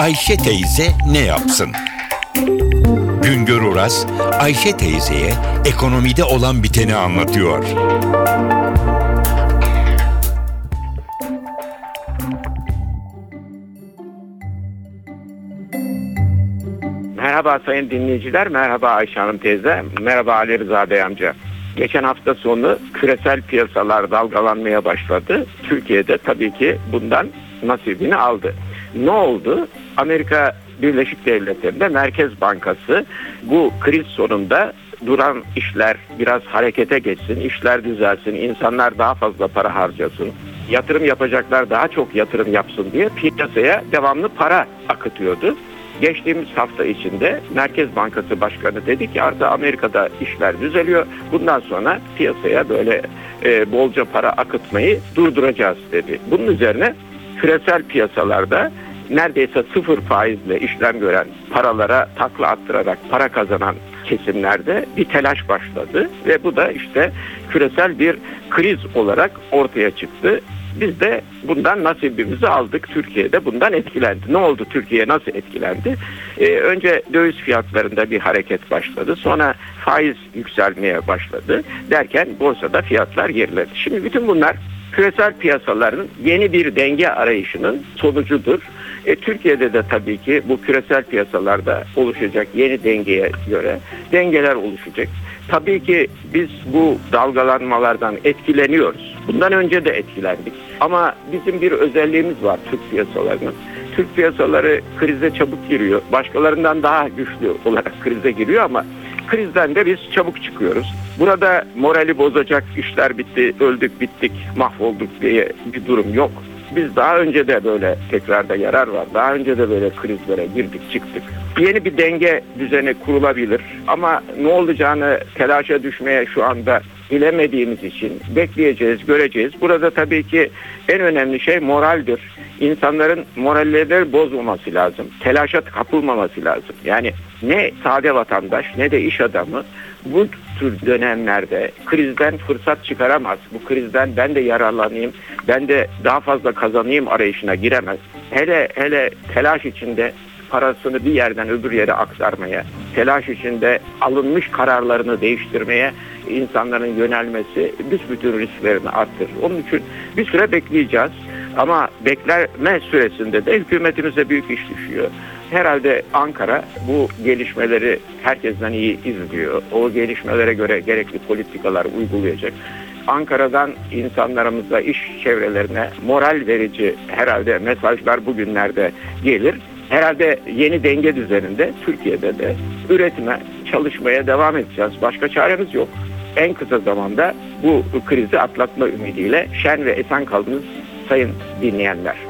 Ayşe teyze ne yapsın? Güngör Oras, Ayşe teyzeye ekonomide olan biteni anlatıyor. Merhaba sayın dinleyiciler, merhaba Ayşe Hanım teyze, merhaba Ali Rıza Bey amca. Geçen hafta sonu küresel piyasalar dalgalanmaya başladı. Türkiye'de tabii ki bundan nasibini aldı. Ne oldu? Amerika Birleşik Devletleri'nde Merkez Bankası bu kriz sonunda duran işler biraz harekete geçsin, işler düzelsin, insanlar daha fazla para harcasın, yatırım yapacaklar daha çok yatırım yapsın diye piyasaya devamlı para akıtıyordu. Geçtiğimiz hafta içinde Merkez Bankası Başkanı dedi ki artık Amerika'da işler düzeliyor. Bundan sonra piyasaya böyle e, bolca para akıtmayı durduracağız dedi. Bunun üzerine küresel piyasalarda neredeyse sıfır faizle işlem gören paralara takla attırarak para kazanan kesimlerde bir telaş başladı ve bu da işte küresel bir kriz olarak ortaya çıktı. Biz de bundan nasibimizi aldık. Türkiye'de bundan etkilendi. Ne oldu Türkiye nasıl etkilendi? Ee, önce döviz fiyatlarında bir hareket başladı. Sonra faiz yükselmeye başladı. Derken borsada fiyatlar geriledi. Şimdi bütün bunlar küresel piyasaların yeni bir denge arayışının sonucudur. E, Türkiye'de de tabii ki bu küresel piyasalarda oluşacak yeni dengeye göre dengeler oluşacak. Tabii ki biz bu dalgalanmalardan etkileniyoruz. Bundan önce de etkilendik. Ama bizim bir özelliğimiz var Türk piyasalarının. Türk piyasaları krize çabuk giriyor. Başkalarından daha güçlü olarak krize giriyor ama krizden de biz çabuk çıkıyoruz. Burada morali bozacak işler bitti, öldük bittik, mahvolduk diye bir durum yok. Biz daha önce de böyle tekrarda yarar var. Daha önce de böyle krizlere girdik çıktık. Yeni bir denge düzeni kurulabilir ama ne olacağını telaşa düşmeye şu anda bilemediğimiz için bekleyeceğiz, göreceğiz. Burada tabii ki en önemli şey moraldir. İnsanların moralleri bozmaması lazım. Telaşa kapılmaması lazım. Yani ne sade vatandaş ne de iş adamı bu tür dönemlerde krizden fırsat çıkaramaz. Bu krizden ben de yararlanayım, ben de daha fazla kazanayım arayışına giremez. Hele hele telaş içinde parasını bir yerden öbür yere aktarmaya, telaş içinde alınmış kararlarını değiştirmeye insanların yönelmesi büsbütün risklerini arttırır. Onun için bir süre bekleyeceğiz. Ama bekleme süresinde de hükümetimize büyük iş düşüyor. Herhalde Ankara bu gelişmeleri herkesten iyi izliyor. O gelişmelere göre gerekli politikalar uygulayacak. Ankara'dan insanlarımıza, iş çevrelerine moral verici herhalde mesajlar bugünlerde gelir. Herhalde yeni denge düzeninde Türkiye'de de üretime, çalışmaya devam edeceğiz. Başka çaremiz yok. En kısa zamanda bu krizi atlatma ümidiyle şen ve esen kaldınız sayın dinleyenler.